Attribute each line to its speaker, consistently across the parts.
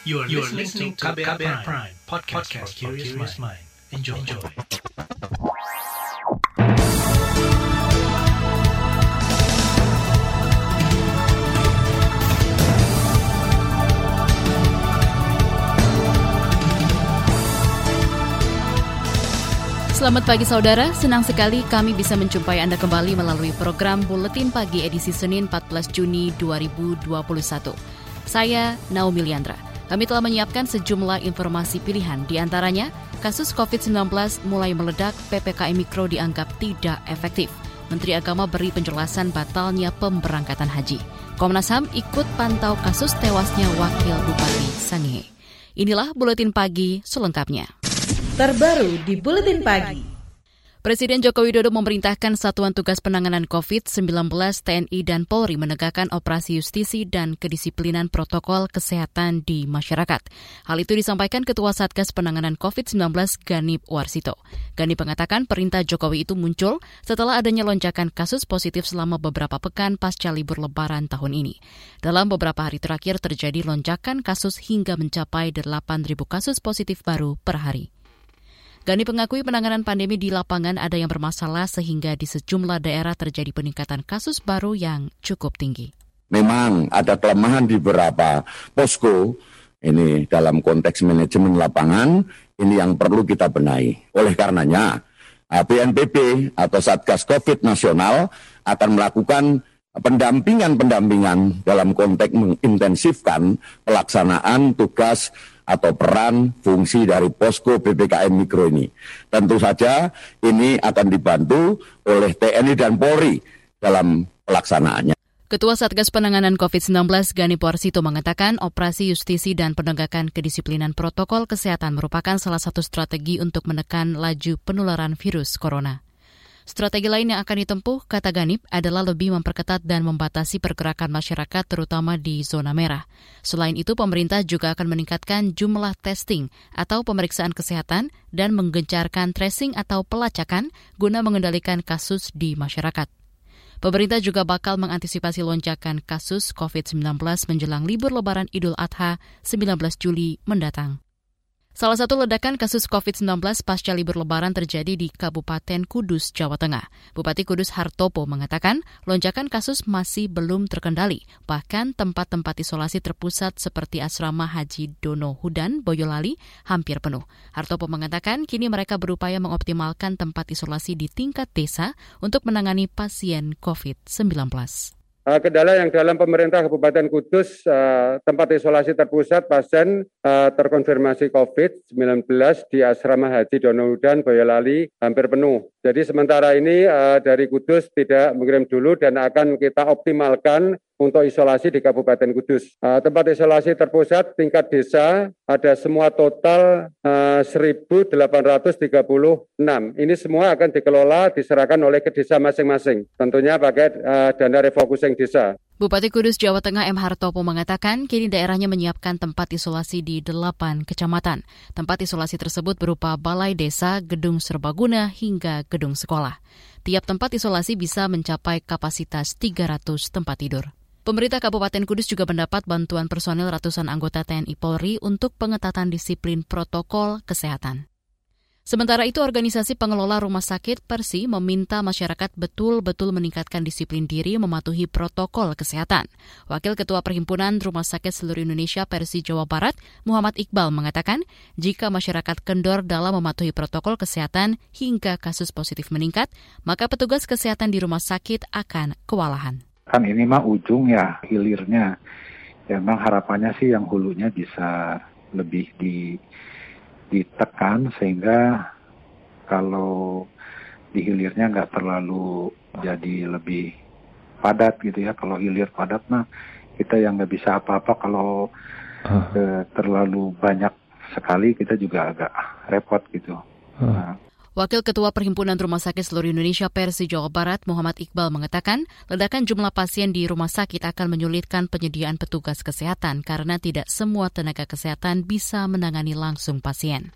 Speaker 1: You are, you are listening to KBR, KBR Prime, Prime podcast, podcast for curious mind. Enjoy. Enjoy.
Speaker 2: Selamat pagi saudara, senang sekali kami bisa menjumpai Anda kembali melalui program Buletin Pagi edisi Senin 14 Juni 2021. Saya Naomi Liandra. Kami telah menyiapkan sejumlah informasi pilihan, di antaranya kasus COVID-19 mulai meledak, PPKM Mikro dianggap tidak efektif. Menteri Agama beri penjelasan batalnya pemberangkatan haji. Komnas HAM ikut pantau kasus tewasnya Wakil Bupati Sangihe. Inilah Buletin Pagi selengkapnya.
Speaker 3: Terbaru di Buletin Pagi.
Speaker 2: Presiden Joko Widodo memerintahkan Satuan Tugas Penanganan COVID-19 TNI dan Polri menegakkan operasi justisi dan kedisiplinan protokol kesehatan di masyarakat. Hal itu disampaikan Ketua Satgas Penanganan COVID-19 Ganip Warsito. Ganip mengatakan perintah Jokowi itu muncul setelah adanya lonjakan kasus positif selama beberapa pekan pasca libur lebaran tahun ini. Dalam beberapa hari terakhir terjadi lonjakan kasus hingga mencapai 8.000 kasus positif baru per hari. Gani pengakui penanganan pandemi di lapangan ada yang bermasalah sehingga di sejumlah daerah terjadi peningkatan kasus baru yang cukup tinggi.
Speaker 4: Memang ada kelemahan di beberapa posko ini dalam konteks manajemen lapangan ini yang perlu kita benahi. Oleh karenanya BNPB atau Satgas COVID nasional akan melakukan pendampingan-pendampingan dalam konteks mengintensifkan pelaksanaan tugas atau peran fungsi dari posko PPKM Mikro ini. Tentu saja ini akan dibantu oleh TNI dan Polri dalam pelaksanaannya.
Speaker 2: Ketua Satgas Penanganan COVID-19 Gani Porsito mengatakan operasi justisi dan penegakan kedisiplinan protokol kesehatan merupakan salah satu strategi untuk menekan laju penularan virus corona. Strategi lain yang akan ditempuh, kata Ganip, adalah lebih memperketat dan membatasi pergerakan masyarakat terutama di zona merah. Selain itu, pemerintah juga akan meningkatkan jumlah testing atau pemeriksaan kesehatan dan menggencarkan tracing atau pelacakan guna mengendalikan kasus di masyarakat. Pemerintah juga bakal mengantisipasi lonjakan kasus COVID-19 menjelang libur lebaran Idul Adha 19 Juli mendatang. Salah satu ledakan kasus COVID-19 pasca libur lebaran terjadi di Kabupaten Kudus, Jawa Tengah. Bupati Kudus Hartopo mengatakan lonjakan kasus masih belum terkendali. Bahkan tempat-tempat isolasi terpusat seperti asrama Haji Dono Hudan, Boyolali, hampir penuh. Hartopo mengatakan kini mereka berupaya mengoptimalkan tempat isolasi di tingkat desa untuk menangani pasien COVID-19.
Speaker 5: Uh, kendala yang dalam pemerintah Kabupaten Kudus uh, tempat isolasi terpusat pasien uh, terkonfirmasi COVID-19 di asrama Haji Donohudan Boyolali hampir penuh. Jadi sementara ini dari Kudus tidak mengirim dulu dan akan kita optimalkan untuk isolasi di Kabupaten Kudus. Uh, tempat isolasi terpusat tingkat desa ada semua total uh, 1.836. Ini semua akan dikelola diserahkan oleh ke desa masing-masing. Tentunya pakai uh, dana refocusing desa.
Speaker 2: Bupati Kudus Jawa Tengah M. Hartopo mengatakan kini daerahnya menyiapkan tempat isolasi di delapan kecamatan. Tempat isolasi tersebut berupa balai desa, gedung serbaguna, hingga gedung sekolah. Tiap tempat isolasi bisa mencapai kapasitas 300 tempat tidur. Pemerintah Kabupaten Kudus juga mendapat bantuan personil ratusan anggota TNI Polri untuk pengetatan disiplin protokol kesehatan. Sementara itu, organisasi pengelola rumah sakit Persi meminta masyarakat betul-betul meningkatkan disiplin diri mematuhi protokol kesehatan. Wakil Ketua Perhimpunan Rumah Sakit Seluruh Indonesia Persi Jawa Barat, Muhammad Iqbal mengatakan, jika masyarakat kendor dalam mematuhi protokol kesehatan hingga kasus positif meningkat, maka petugas kesehatan di rumah sakit akan kewalahan
Speaker 6: kan ini mah ujung ya hilirnya ya memang harapannya sih yang hulunya bisa lebih di ditekan sehingga kalau di hilirnya nggak terlalu jadi lebih padat gitu ya kalau hilir padat mah kita yang nggak bisa apa-apa kalau uh. eh, terlalu banyak sekali kita juga agak repot gitu. Uh. Nah,
Speaker 2: Wakil Ketua Perhimpunan Rumah Sakit Seluruh Indonesia Persi Jawa Barat Muhammad Iqbal mengatakan, ledakan jumlah pasien di rumah sakit akan menyulitkan penyediaan petugas kesehatan karena tidak semua tenaga kesehatan bisa menangani langsung pasien.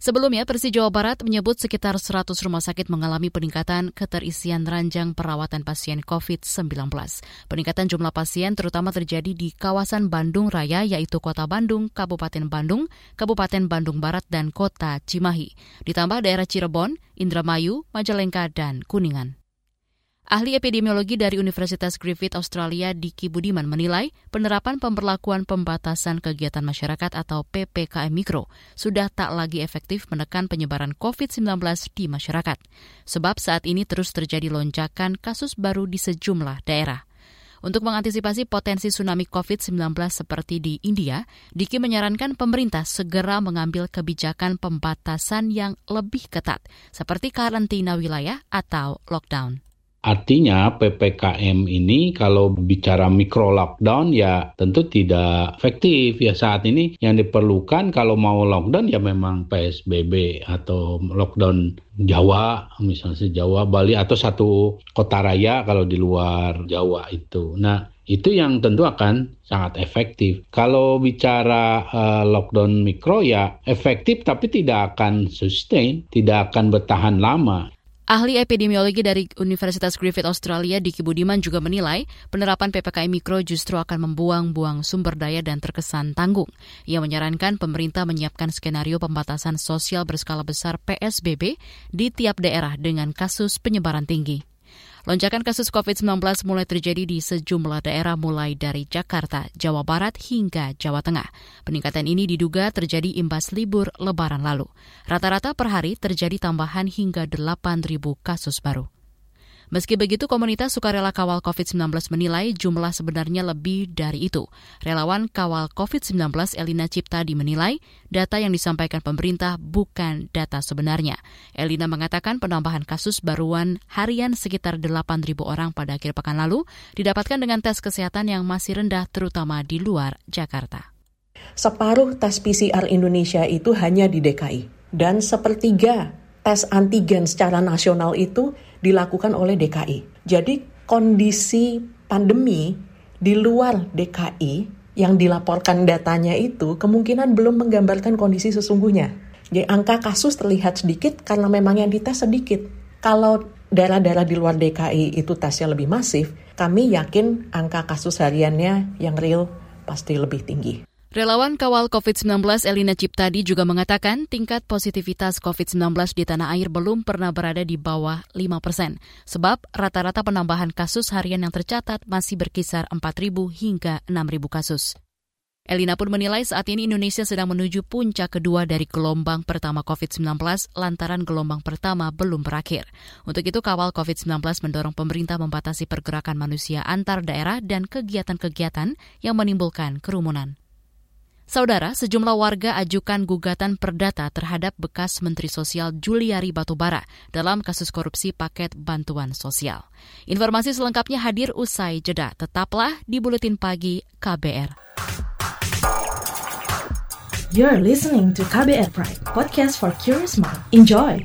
Speaker 2: Sebelumnya, Persi Jawa Barat menyebut sekitar 100 rumah sakit mengalami peningkatan keterisian ranjang perawatan pasien COVID-19. Peningkatan jumlah pasien terutama terjadi di kawasan Bandung Raya, yaitu Kota Bandung, Kabupaten Bandung, Kabupaten Bandung Barat, dan Kota Cimahi. Ditambah daerah Cirebon, Indramayu, Majalengka, dan Kuningan. Ahli epidemiologi dari Universitas Griffith Australia Diki Budiman menilai penerapan pemberlakuan pembatasan kegiatan masyarakat atau PPKM Mikro sudah tak lagi efektif menekan penyebaran COVID-19 di masyarakat. Sebab saat ini terus terjadi lonjakan kasus baru di sejumlah daerah. Untuk mengantisipasi potensi tsunami COVID-19 seperti di India, Diki menyarankan pemerintah segera mengambil kebijakan pembatasan yang lebih ketat, seperti karantina wilayah atau lockdown.
Speaker 7: Artinya PPKM ini kalau bicara mikro lockdown ya tentu tidak efektif ya saat ini yang diperlukan kalau mau lockdown ya memang PSBB atau lockdown Jawa misalnya Jawa Bali atau satu kota raya kalau di luar Jawa itu. Nah itu yang tentu akan sangat efektif. Kalau bicara uh, lockdown mikro ya efektif tapi tidak akan sustain, tidak akan bertahan lama.
Speaker 2: Ahli epidemiologi dari Universitas Griffith Australia, Diki Budiman juga menilai penerapan PPKM Mikro justru akan membuang-buang sumber daya dan terkesan tanggung. Ia menyarankan pemerintah menyiapkan skenario pembatasan sosial berskala besar PSBB di tiap daerah dengan kasus penyebaran tinggi. Lonjakan kasus COVID-19 mulai terjadi di sejumlah daerah mulai dari Jakarta, Jawa Barat hingga Jawa Tengah. Peningkatan ini diduga terjadi imbas libur lebaran lalu. Rata-rata per hari terjadi tambahan hingga 8.000 kasus baru. Meski begitu, komunitas sukarela kawal COVID-19 menilai jumlah sebenarnya lebih dari itu. Relawan kawal COVID-19 Elina Ciptadi menilai data yang disampaikan pemerintah bukan data sebenarnya. Elina mengatakan penambahan kasus baruan harian sekitar 8.000 orang pada akhir pekan lalu didapatkan dengan tes kesehatan yang masih rendah terutama di luar Jakarta.
Speaker 8: Separuh tes PCR Indonesia itu hanya di DKI dan sepertiga tes antigen secara nasional itu dilakukan oleh DKI. Jadi kondisi pandemi di luar DKI yang dilaporkan datanya itu kemungkinan belum menggambarkan kondisi sesungguhnya. Jadi angka kasus terlihat sedikit karena memang yang dites sedikit. Kalau daerah-daerah di luar DKI itu tesnya lebih masif, kami yakin angka kasus hariannya yang real pasti lebih tinggi.
Speaker 2: Relawan kawal COVID-19 Elina Ciptadi juga mengatakan tingkat positivitas COVID-19 di tanah air belum pernah berada di bawah 5 persen, sebab rata-rata penambahan kasus harian yang tercatat masih berkisar 4.000 hingga 6.000 kasus. Elina pun menilai saat ini Indonesia sedang menuju puncak kedua dari gelombang pertama COVID-19 lantaran gelombang pertama belum berakhir. Untuk itu kawal COVID-19 mendorong pemerintah membatasi pergerakan manusia antar daerah dan kegiatan-kegiatan yang menimbulkan kerumunan. Saudara, sejumlah warga ajukan gugatan perdata terhadap bekas Menteri Sosial Juliari Batubara dalam kasus korupsi paket bantuan sosial. Informasi selengkapnya hadir usai jeda. Tetaplah di Buletin Pagi KBR.
Speaker 3: You're listening to KBR Pride, podcast for curious mind. Enjoy!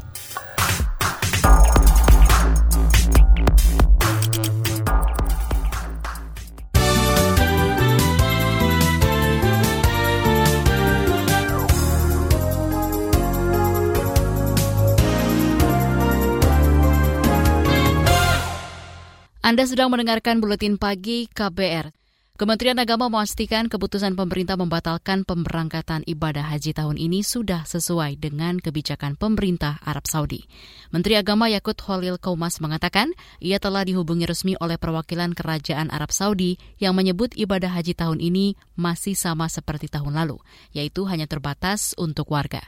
Speaker 2: Anda sedang mendengarkan buletin pagi KBR. Kementerian Agama memastikan keputusan pemerintah membatalkan pemberangkatan ibadah haji tahun ini sudah sesuai dengan kebijakan pemerintah Arab Saudi. Menteri Agama Yakut Holil Kaumas mengatakan ia telah dihubungi resmi oleh perwakilan Kerajaan Arab Saudi yang menyebut ibadah haji tahun ini masih sama seperti tahun lalu, yaitu hanya terbatas untuk warga.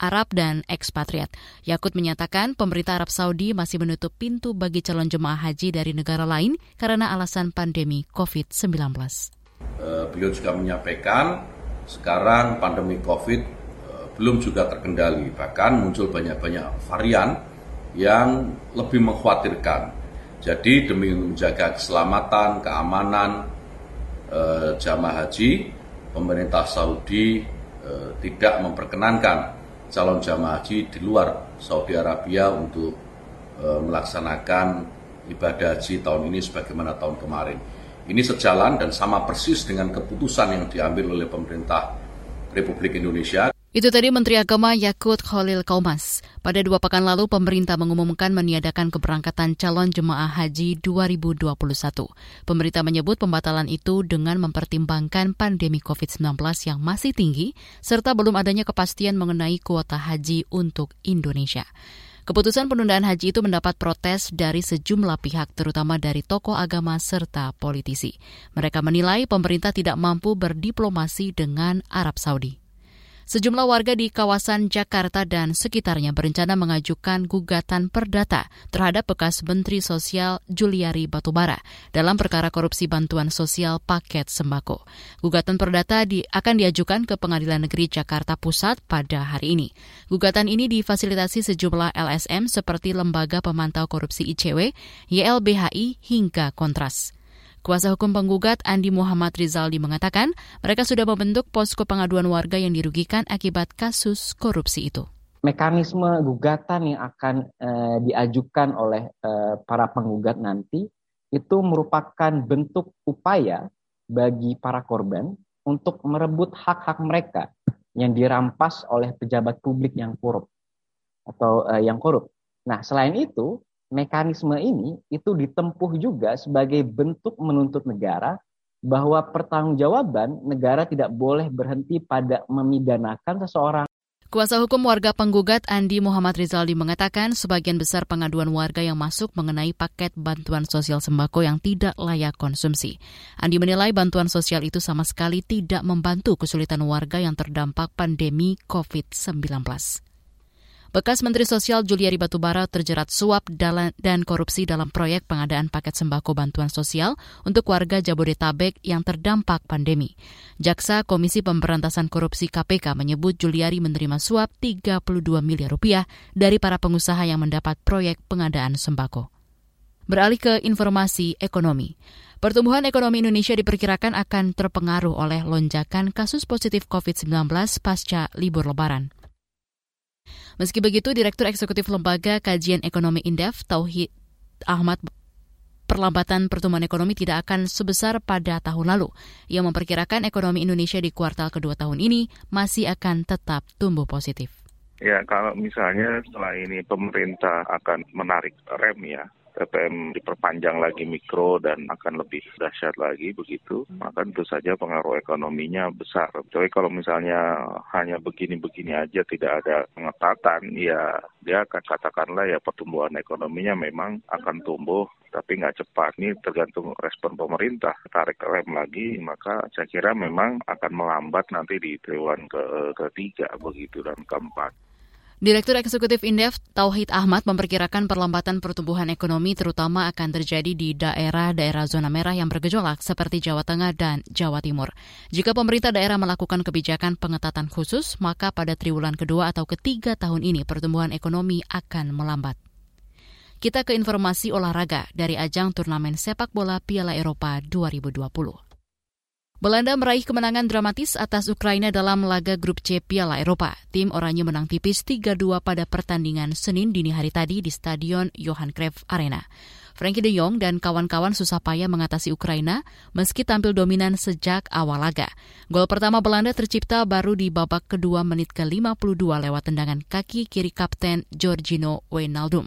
Speaker 2: Arab dan ekspatriat. Yakut menyatakan pemerintah Arab Saudi masih menutup pintu bagi calon jemaah haji dari negara lain karena alasan pandemi COVID-19.
Speaker 9: Uh, beliau juga menyampaikan sekarang pandemi COVID uh, belum juga terkendali, bahkan muncul banyak-banyak varian yang lebih mengkhawatirkan. Jadi demi menjaga keselamatan, keamanan uh, jamaah haji, pemerintah Saudi tidak memperkenankan calon jamaah haji di luar Saudi Arabia untuk e, melaksanakan ibadah haji tahun ini sebagaimana tahun kemarin. Ini sejalan dan sama persis dengan keputusan yang diambil oleh pemerintah Republik Indonesia.
Speaker 2: Itu tadi Menteri Agama Yakut Khalil Kaumas. Pada dua pekan lalu, pemerintah mengumumkan meniadakan keberangkatan calon jemaah haji 2021. Pemerintah menyebut pembatalan itu dengan mempertimbangkan pandemi COVID-19 yang masih tinggi, serta belum adanya kepastian mengenai kuota haji untuk Indonesia. Keputusan penundaan haji itu mendapat protes dari sejumlah pihak, terutama dari tokoh agama serta politisi. Mereka menilai pemerintah tidak mampu berdiplomasi dengan Arab Saudi. Sejumlah warga di kawasan Jakarta dan sekitarnya berencana mengajukan gugatan perdata terhadap bekas Menteri Sosial Juliari Batubara dalam perkara korupsi bantuan sosial paket sembako. Gugatan perdata di, akan diajukan ke Pengadilan Negeri Jakarta Pusat pada hari ini. Gugatan ini difasilitasi sejumlah LSM seperti Lembaga Pemantau Korupsi ICW, YLBHI hingga Kontras. Kuasa hukum penggugat Andi Muhammad Rizaldi mengatakan mereka sudah membentuk posko pengaduan warga yang dirugikan akibat kasus korupsi itu.
Speaker 10: Mekanisme gugatan yang akan uh, diajukan oleh uh, para penggugat nanti itu merupakan bentuk upaya bagi para korban untuk merebut hak-hak mereka yang dirampas oleh pejabat publik yang korup atau uh, yang korup. Nah, selain itu, mekanisme ini itu ditempuh juga sebagai bentuk menuntut negara bahwa pertanggungjawaban negara tidak boleh berhenti pada memidanakan seseorang
Speaker 2: Kuasa hukum warga penggugat Andi Muhammad Rizaldi mengatakan sebagian besar pengaduan warga yang masuk mengenai paket bantuan sosial sembako yang tidak layak konsumsi. Andi menilai bantuan sosial itu sama sekali tidak membantu kesulitan warga yang terdampak pandemi COVID-19. Bekas Menteri Sosial Juliari Batubara terjerat suap dan korupsi dalam proyek pengadaan paket sembako bantuan sosial untuk warga Jabodetabek yang terdampak pandemi. Jaksa Komisi Pemberantasan Korupsi KPK menyebut Juliari menerima suap 32 miliar rupiah dari para pengusaha yang mendapat proyek pengadaan sembako. Beralih ke informasi ekonomi. Pertumbuhan ekonomi Indonesia diperkirakan akan terpengaruh oleh lonjakan kasus positif COVID-19 pasca libur lebaran. Meski begitu, Direktur Eksekutif Lembaga Kajian Ekonomi Indef, Tauhid Ahmad perlambatan pertumbuhan ekonomi tidak akan sebesar pada tahun lalu. Ia memperkirakan ekonomi Indonesia di kuartal kedua tahun ini masih akan tetap tumbuh positif.
Speaker 11: Ya, kalau misalnya setelah ini pemerintah akan menarik rem ya, PPM diperpanjang lagi mikro dan akan lebih dahsyat lagi begitu, maka tentu saja pengaruh ekonominya besar. Tapi kalau misalnya hanya begini-begini aja tidak ada pengetatan, ya dia akan katakanlah ya pertumbuhan ekonominya memang akan tumbuh tapi nggak cepat. Ini tergantung respon pemerintah. Tarik rem lagi, maka saya kira memang akan melambat nanti di triwulan ke ketiga begitu dan keempat.
Speaker 2: Direktur Eksekutif Indef Tauhid Ahmad memperkirakan perlambatan pertumbuhan ekonomi terutama akan terjadi di daerah-daerah zona merah yang bergejolak seperti Jawa Tengah dan Jawa Timur. Jika pemerintah daerah melakukan kebijakan pengetatan khusus, maka pada triwulan kedua atau ketiga tahun ini pertumbuhan ekonomi akan melambat. Kita ke informasi olahraga dari ajang turnamen sepak bola Piala Eropa 2020. Belanda meraih kemenangan dramatis atas Ukraina dalam laga grup C Piala Eropa. Tim Oranye menang tipis 3-2 pada pertandingan Senin dini hari tadi di Stadion Johan Cruyff Arena. Frankie de Jong dan kawan-kawan susah payah mengatasi Ukraina meski tampil dominan sejak awal laga. Gol pertama Belanda tercipta baru di babak kedua menit ke-52 lewat tendangan kaki kiri kapten Giorgino Wijnaldum.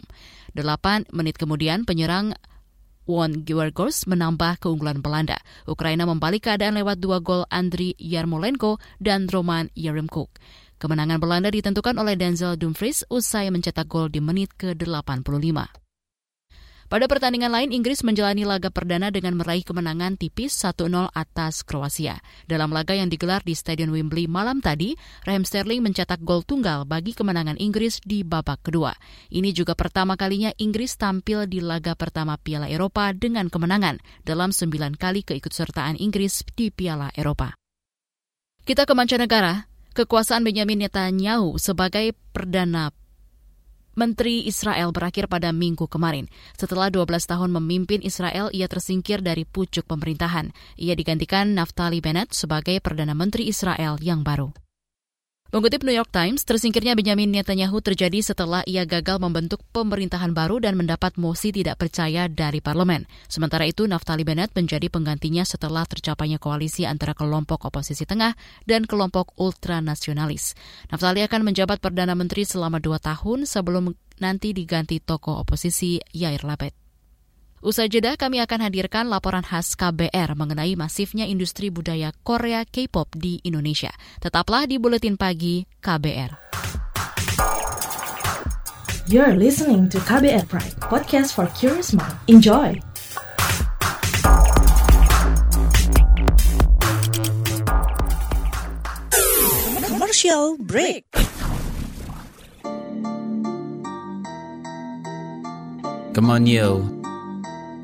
Speaker 2: Delapan menit kemudian penyerang Won Georgos menambah keunggulan Belanda. Ukraina membalik keadaan lewat dua gol Andriy Yarmolenko dan Roman Yaremchuk. Kemenangan Belanda ditentukan oleh Denzel Dumfries usai mencetak gol di menit ke-85. Pada pertandingan lain, Inggris menjalani laga perdana dengan meraih kemenangan tipis 1-0 atas Kroasia. Dalam laga yang digelar di Stadion Wembley malam tadi, Raheem Sterling mencetak gol tunggal bagi kemenangan Inggris di babak kedua. Ini juga pertama kalinya Inggris tampil di laga pertama Piala Eropa dengan kemenangan dalam sembilan kali keikutsertaan Inggris di Piala Eropa. Kita ke mancanegara. Kekuasaan Benjamin Netanyahu sebagai Perdana Menteri Israel berakhir pada minggu kemarin. Setelah 12 tahun memimpin Israel, ia tersingkir dari pucuk pemerintahan. Ia digantikan Naftali Bennett sebagai Perdana Menteri Israel yang baru. Mengutip New York Times, tersingkirnya Benjamin Netanyahu terjadi setelah ia gagal membentuk pemerintahan baru dan mendapat mosi tidak percaya dari parlemen. Sementara itu, Naftali Bennett menjadi penggantinya setelah tercapainya koalisi antara kelompok oposisi tengah dan kelompok ultranasionalis. Naftali akan menjabat Perdana Menteri selama dua tahun sebelum nanti diganti tokoh oposisi Yair Lapid. Usai jeda kami akan hadirkan laporan khas KBR mengenai masifnya industri budaya Korea K-pop di Indonesia. Tetaplah di Buletin Pagi KBR.
Speaker 3: You're listening to KBR Pride, podcast for curious mind. Enjoy!
Speaker 12: Commercial break.
Speaker 13: Come on, yo.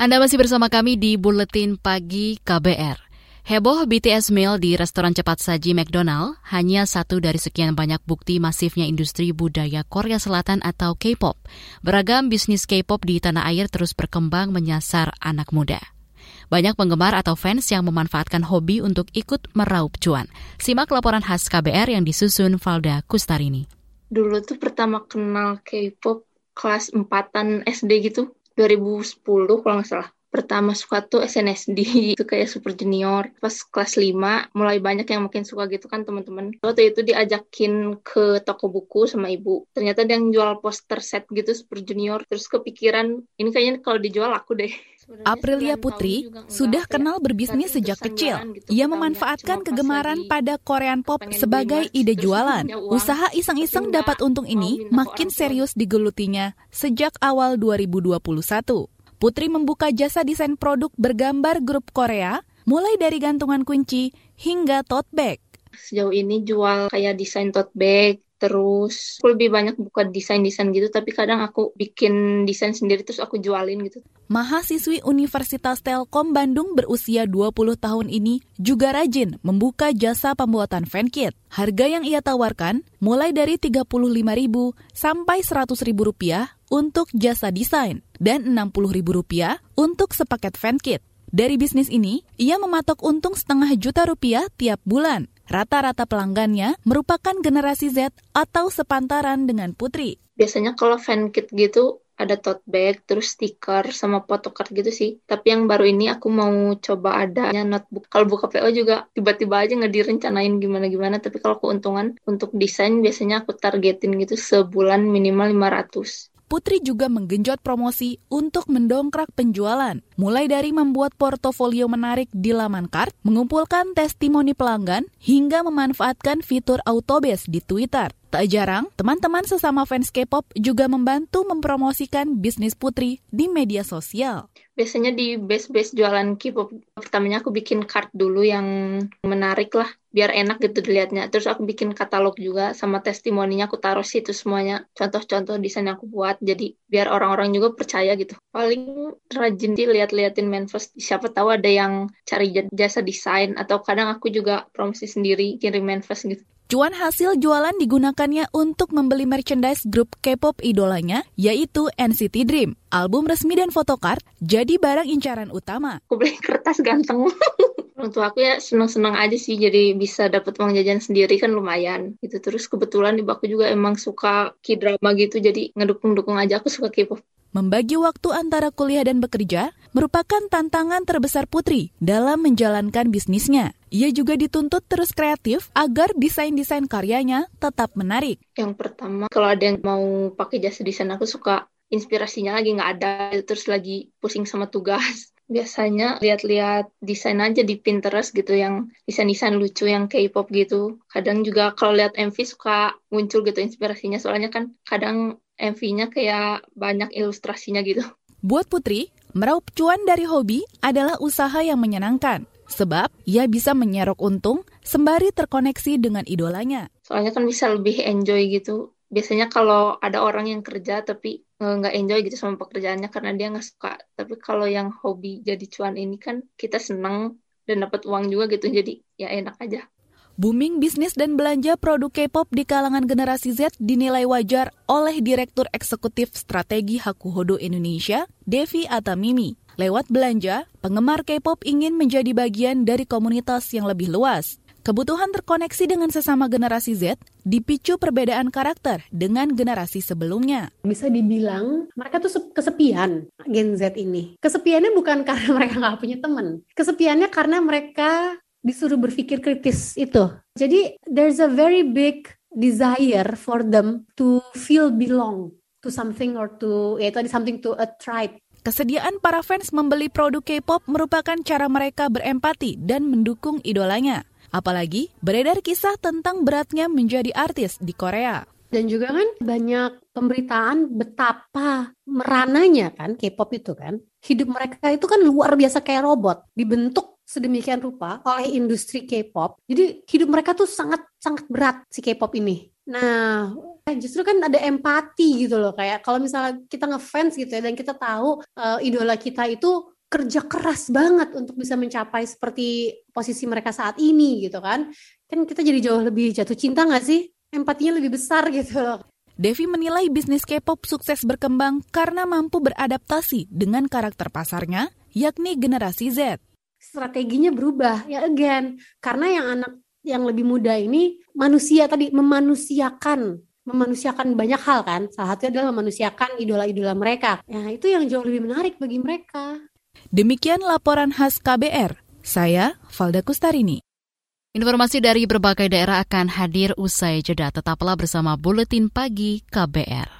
Speaker 2: Anda masih bersama kami di Buletin Pagi KBR. Heboh BTS meal di restoran cepat saji McDonald hanya satu dari sekian banyak bukti masifnya industri budaya Korea Selatan atau K-pop. Beragam bisnis K-pop di tanah air terus berkembang menyasar anak muda. Banyak penggemar atau fans yang memanfaatkan hobi untuk ikut meraup cuan. Simak laporan khas KBR yang disusun Valda Kustarini.
Speaker 14: Dulu tuh pertama kenal K-pop kelas 4-an SD gitu 2010 kalau nggak salah. Pertama suka tuh SNSD itu kayak Super Junior. Pas kelas 5 mulai banyak yang makin suka gitu kan teman-teman. Waktu itu diajakin ke toko buku sama ibu. Ternyata dia yang jual poster set gitu Super Junior. Terus kepikiran ini kayaknya kalau dijual aku deh
Speaker 15: Aprilia Putri sudah kenal berbisnis sejak kecil.
Speaker 14: gitu.
Speaker 15: Ia memanfaatkan kegemaran pada Korean pop sebagai ide jualan. Usaha iseng-iseng dapat untung ini makin serius digelutinya sejak awal 2021. Putri membuka jasa desain produk bergambar grup Korea, mulai dari gantungan kunci hingga tote bag.
Speaker 14: sejauh ini jual kayak desain tote bag terus aku lebih banyak buka desain-desain gitu tapi kadang aku bikin desain sendiri terus aku jualin gitu
Speaker 15: Mahasiswi Universitas Telkom Bandung berusia 20 tahun ini juga rajin membuka jasa pembuatan fankit. Harga yang ia tawarkan mulai dari Rp35.000 sampai Rp100.000 rupiah untuk jasa desain dan Rp60.000 rupiah untuk sepaket fankit. Dari bisnis ini, ia mematok untung setengah juta rupiah tiap bulan. Rata-rata pelanggannya merupakan generasi Z atau sepantaran dengan Putri.
Speaker 14: biasanya kalau fan kit gitu ada tote bag, terus stiker, sama photocard gitu sih. Tapi yang baru ini aku mau coba adanya notebook. Kalau buka PO juga tiba-tiba aja nggak direncanain gimana-gimana. Tapi kalau keuntungan untuk desain biasanya aku targetin gitu sebulan minimal 500.
Speaker 15: Putri juga menggenjot promosi untuk mendongkrak penjualan, mulai dari membuat portofolio menarik di laman kart, mengumpulkan testimoni pelanggan, hingga memanfaatkan fitur autobase di Twitter. Tak jarang, teman-teman sesama fans K-pop juga membantu mempromosikan bisnis Putri di media sosial.
Speaker 14: Biasanya di base-base jualan K-pop, pertamanya aku bikin card dulu yang menarik lah, biar enak gitu dilihatnya. Terus aku bikin katalog juga sama testimoninya aku taruh situ semuanya. Contoh-contoh desain yang aku buat, jadi biar orang-orang juga percaya gitu. Paling rajin lihat-liatin manifest. Siapa tahu ada yang cari jasa desain atau kadang aku juga promosi sendiri kirim manifest gitu.
Speaker 15: Cuan hasil jualan digunakannya untuk membeli merchandise grup K-pop idolanya, yaitu NCT Dream. Album resmi dan photocard jadi barang incaran utama.
Speaker 14: Aku beli kertas ganteng. Orang tua aku ya senang-senang aja sih jadi bisa dapat uang jajan sendiri kan lumayan gitu. Terus kebetulan ibu aku juga emang suka K-drama gitu jadi ngedukung-dukung aja aku suka K-pop.
Speaker 15: Membagi waktu antara kuliah dan bekerja merupakan tantangan terbesar Putri dalam menjalankan bisnisnya. Ia juga dituntut terus kreatif agar desain-desain karyanya tetap menarik.
Speaker 14: Yang pertama, kalau ada yang mau pakai jasa desain aku suka inspirasinya lagi nggak ada, terus lagi pusing sama tugas. Biasanya lihat-lihat desain aja di Pinterest gitu yang desain-desain lucu yang K-pop gitu. Kadang juga kalau lihat MV suka muncul gitu inspirasinya soalnya kan kadang MV-nya kayak banyak ilustrasinya gitu.
Speaker 15: Buat Putri, meraup cuan dari hobi adalah usaha yang menyenangkan. Sebab ia bisa menyerok untung sembari terkoneksi dengan idolanya.
Speaker 14: Soalnya kan bisa lebih enjoy gitu. Biasanya kalau ada orang yang kerja tapi eh, nggak enjoy gitu sama pekerjaannya karena dia nggak suka. Tapi kalau yang hobi jadi cuan ini kan kita senang dan dapat uang juga gitu. Jadi ya enak aja.
Speaker 15: Booming bisnis dan belanja produk K-pop di kalangan generasi Z dinilai wajar oleh Direktur Eksekutif Strategi Hakuhodo Indonesia, Devi Atamimi. Lewat belanja, penggemar K-pop ingin menjadi bagian dari komunitas yang lebih luas. Kebutuhan terkoneksi dengan sesama generasi Z dipicu perbedaan karakter dengan generasi sebelumnya.
Speaker 16: Bisa dibilang mereka tuh kesepian Gen Z ini. Kesepiannya bukan karena mereka nggak punya teman. Kesepiannya karena mereka disuruh berpikir kritis itu. Jadi there's a very big desire for them to feel belong to something or to ya tadi something to a tribe.
Speaker 15: Kesediaan para fans membeli produk K-pop merupakan cara mereka berempati dan mendukung idolanya. Apalagi beredar kisah tentang beratnya menjadi artis di Korea.
Speaker 16: Dan juga kan banyak pemberitaan betapa merananya kan K-pop itu kan. Hidup mereka itu kan luar biasa kayak robot, dibentuk sedemikian rupa oleh industri K-pop. Jadi hidup mereka tuh sangat sangat berat si K-pop ini. Nah, justru kan ada empati gitu loh kayak kalau misalnya kita ngefans gitu ya dan kita tahu uh, idola kita itu kerja keras banget untuk bisa mencapai seperti posisi mereka saat ini gitu kan. Kan kita jadi jauh lebih jatuh cinta nggak sih? Empatinya lebih besar gitu loh.
Speaker 15: Devi menilai bisnis K-pop sukses berkembang karena mampu beradaptasi dengan karakter pasarnya, yakni generasi Z.
Speaker 16: Strateginya berubah, ya again, karena yang anak yang lebih muda ini manusia tadi memanusiakan memanusiakan banyak hal kan. Salah satunya adalah memanusiakan idola-idola mereka. Nah, itu yang jauh lebih menarik bagi mereka.
Speaker 15: Demikian laporan khas KBR. Saya Valda Kustarini.
Speaker 2: Informasi dari berbagai daerah akan hadir usai jeda. Tetaplah bersama Buletin Pagi KBR.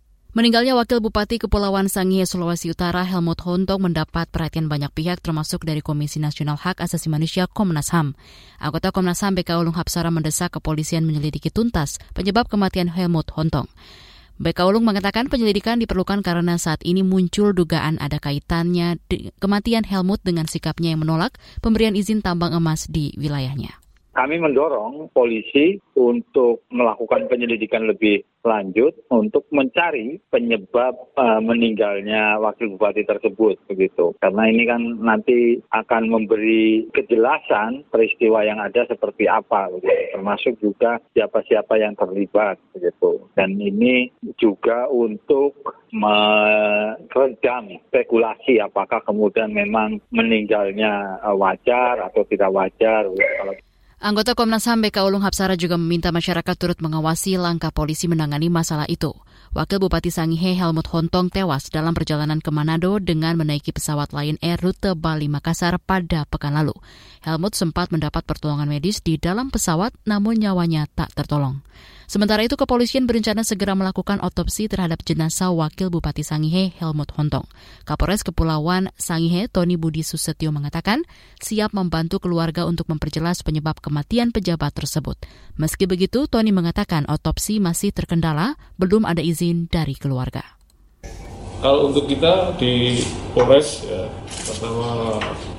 Speaker 2: Meninggalnya Wakil Bupati Kepulauan Sangihe, Sulawesi Utara, Helmut Hontong mendapat perhatian banyak pihak termasuk dari Komisi Nasional Hak Asasi Manusia Komnas HAM. Anggota Komnas HAM BK Ulung Hapsara mendesak kepolisian menyelidiki tuntas penyebab kematian Helmut Hontong. BK Ulung mengatakan penyelidikan diperlukan karena saat ini muncul dugaan ada kaitannya kematian Helmut dengan sikapnya yang menolak pemberian izin tambang emas di wilayahnya
Speaker 6: kami mendorong polisi untuk melakukan penyelidikan lebih lanjut untuk mencari penyebab uh, meninggalnya wakil bupati tersebut begitu. Karena ini kan nanti akan memberi kejelasan peristiwa yang ada seperti apa begitu. Termasuk juga siapa-siapa yang terlibat begitu. Dan ini juga untuk meredam spekulasi apakah kemudian memang meninggalnya uh, wajar atau tidak wajar kalau
Speaker 2: Anggota Komnas HAM BK Ulung Hapsara juga meminta masyarakat turut mengawasi langkah polisi menangani masalah itu. Wakil Bupati Sangihe Helmut Hontong tewas dalam perjalanan ke Manado dengan menaiki pesawat Lion Air rute Bali Makassar pada pekan lalu. Helmut sempat mendapat pertolongan medis di dalam pesawat namun nyawanya tak tertolong. Sementara itu, kepolisian berencana segera melakukan otopsi terhadap jenazah Wakil Bupati Sangihe Helmut Hontong. Kapolres Kepulauan Sangihe Tony Budi Susetio mengatakan siap membantu keluarga untuk memperjelas penyebab kematian pejabat tersebut. Meski begitu, Tony mengatakan otopsi masih terkendala, belum ada izin dari keluarga.
Speaker 17: Kalau untuk kita di Polres ya, atas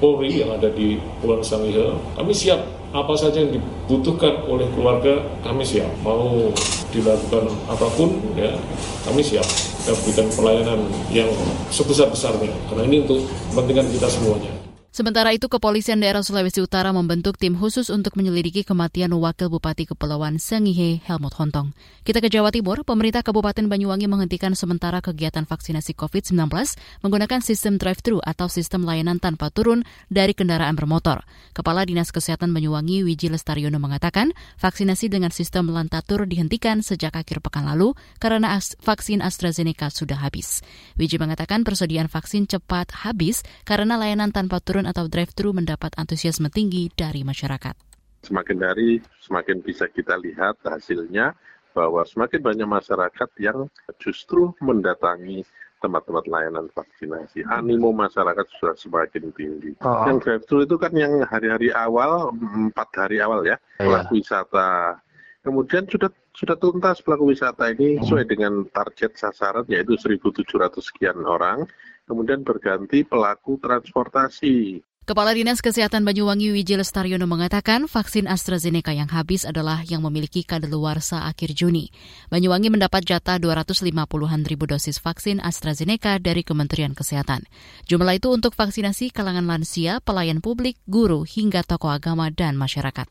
Speaker 17: Polri yang ada di Pulau Sangihe, kami siap. Apa saja yang dibutuhkan oleh keluarga kami siap. Mau dilakukan apa pun ya kami siap. Kita berikan pelayanan yang sebesar-besarnya. Karena ini untuk kepentingan kita semuanya.
Speaker 2: Sementara itu, Kepolisian Daerah Sulawesi Utara membentuk tim khusus untuk menyelidiki kematian Wakil Bupati Kepulauan Sengihe Helmut Hontong. Kita ke Jawa Timur, pemerintah Kabupaten Banyuwangi menghentikan sementara kegiatan vaksinasi COVID-19 menggunakan sistem drive-thru atau sistem layanan tanpa turun dari kendaraan bermotor. Kepala Dinas Kesehatan Banyuwangi Wiji Lestariono mengatakan, vaksinasi dengan sistem lantatur dihentikan sejak akhir pekan lalu karena vaksin AstraZeneca sudah habis. Wiji mengatakan persediaan vaksin cepat habis karena layanan tanpa turun atau drive-thru mendapat antusiasme tinggi dari masyarakat.
Speaker 18: Semakin hari semakin bisa kita lihat hasilnya bahwa semakin banyak masyarakat yang justru mendatangi tempat-tempat layanan vaksinasi. Animo masyarakat sudah semakin tinggi. Oh. Yang drive-thru itu kan yang hari-hari awal, empat hari awal ya, iya. pelaku wisata. Kemudian sudah sudah tuntas pelaku wisata ini sesuai dengan target sasaran yaitu 1.700 sekian orang kemudian berganti pelaku transportasi.
Speaker 2: Kepala Dinas Kesehatan Banyuwangi Wijil Lestaryono mengatakan vaksin AstraZeneca yang habis adalah yang memiliki kadaluarsa akhir Juni. Banyuwangi mendapat jatah 250-an ribu dosis vaksin AstraZeneca dari Kementerian Kesehatan. Jumlah itu untuk vaksinasi kalangan lansia, pelayan publik, guru, hingga tokoh agama dan masyarakat.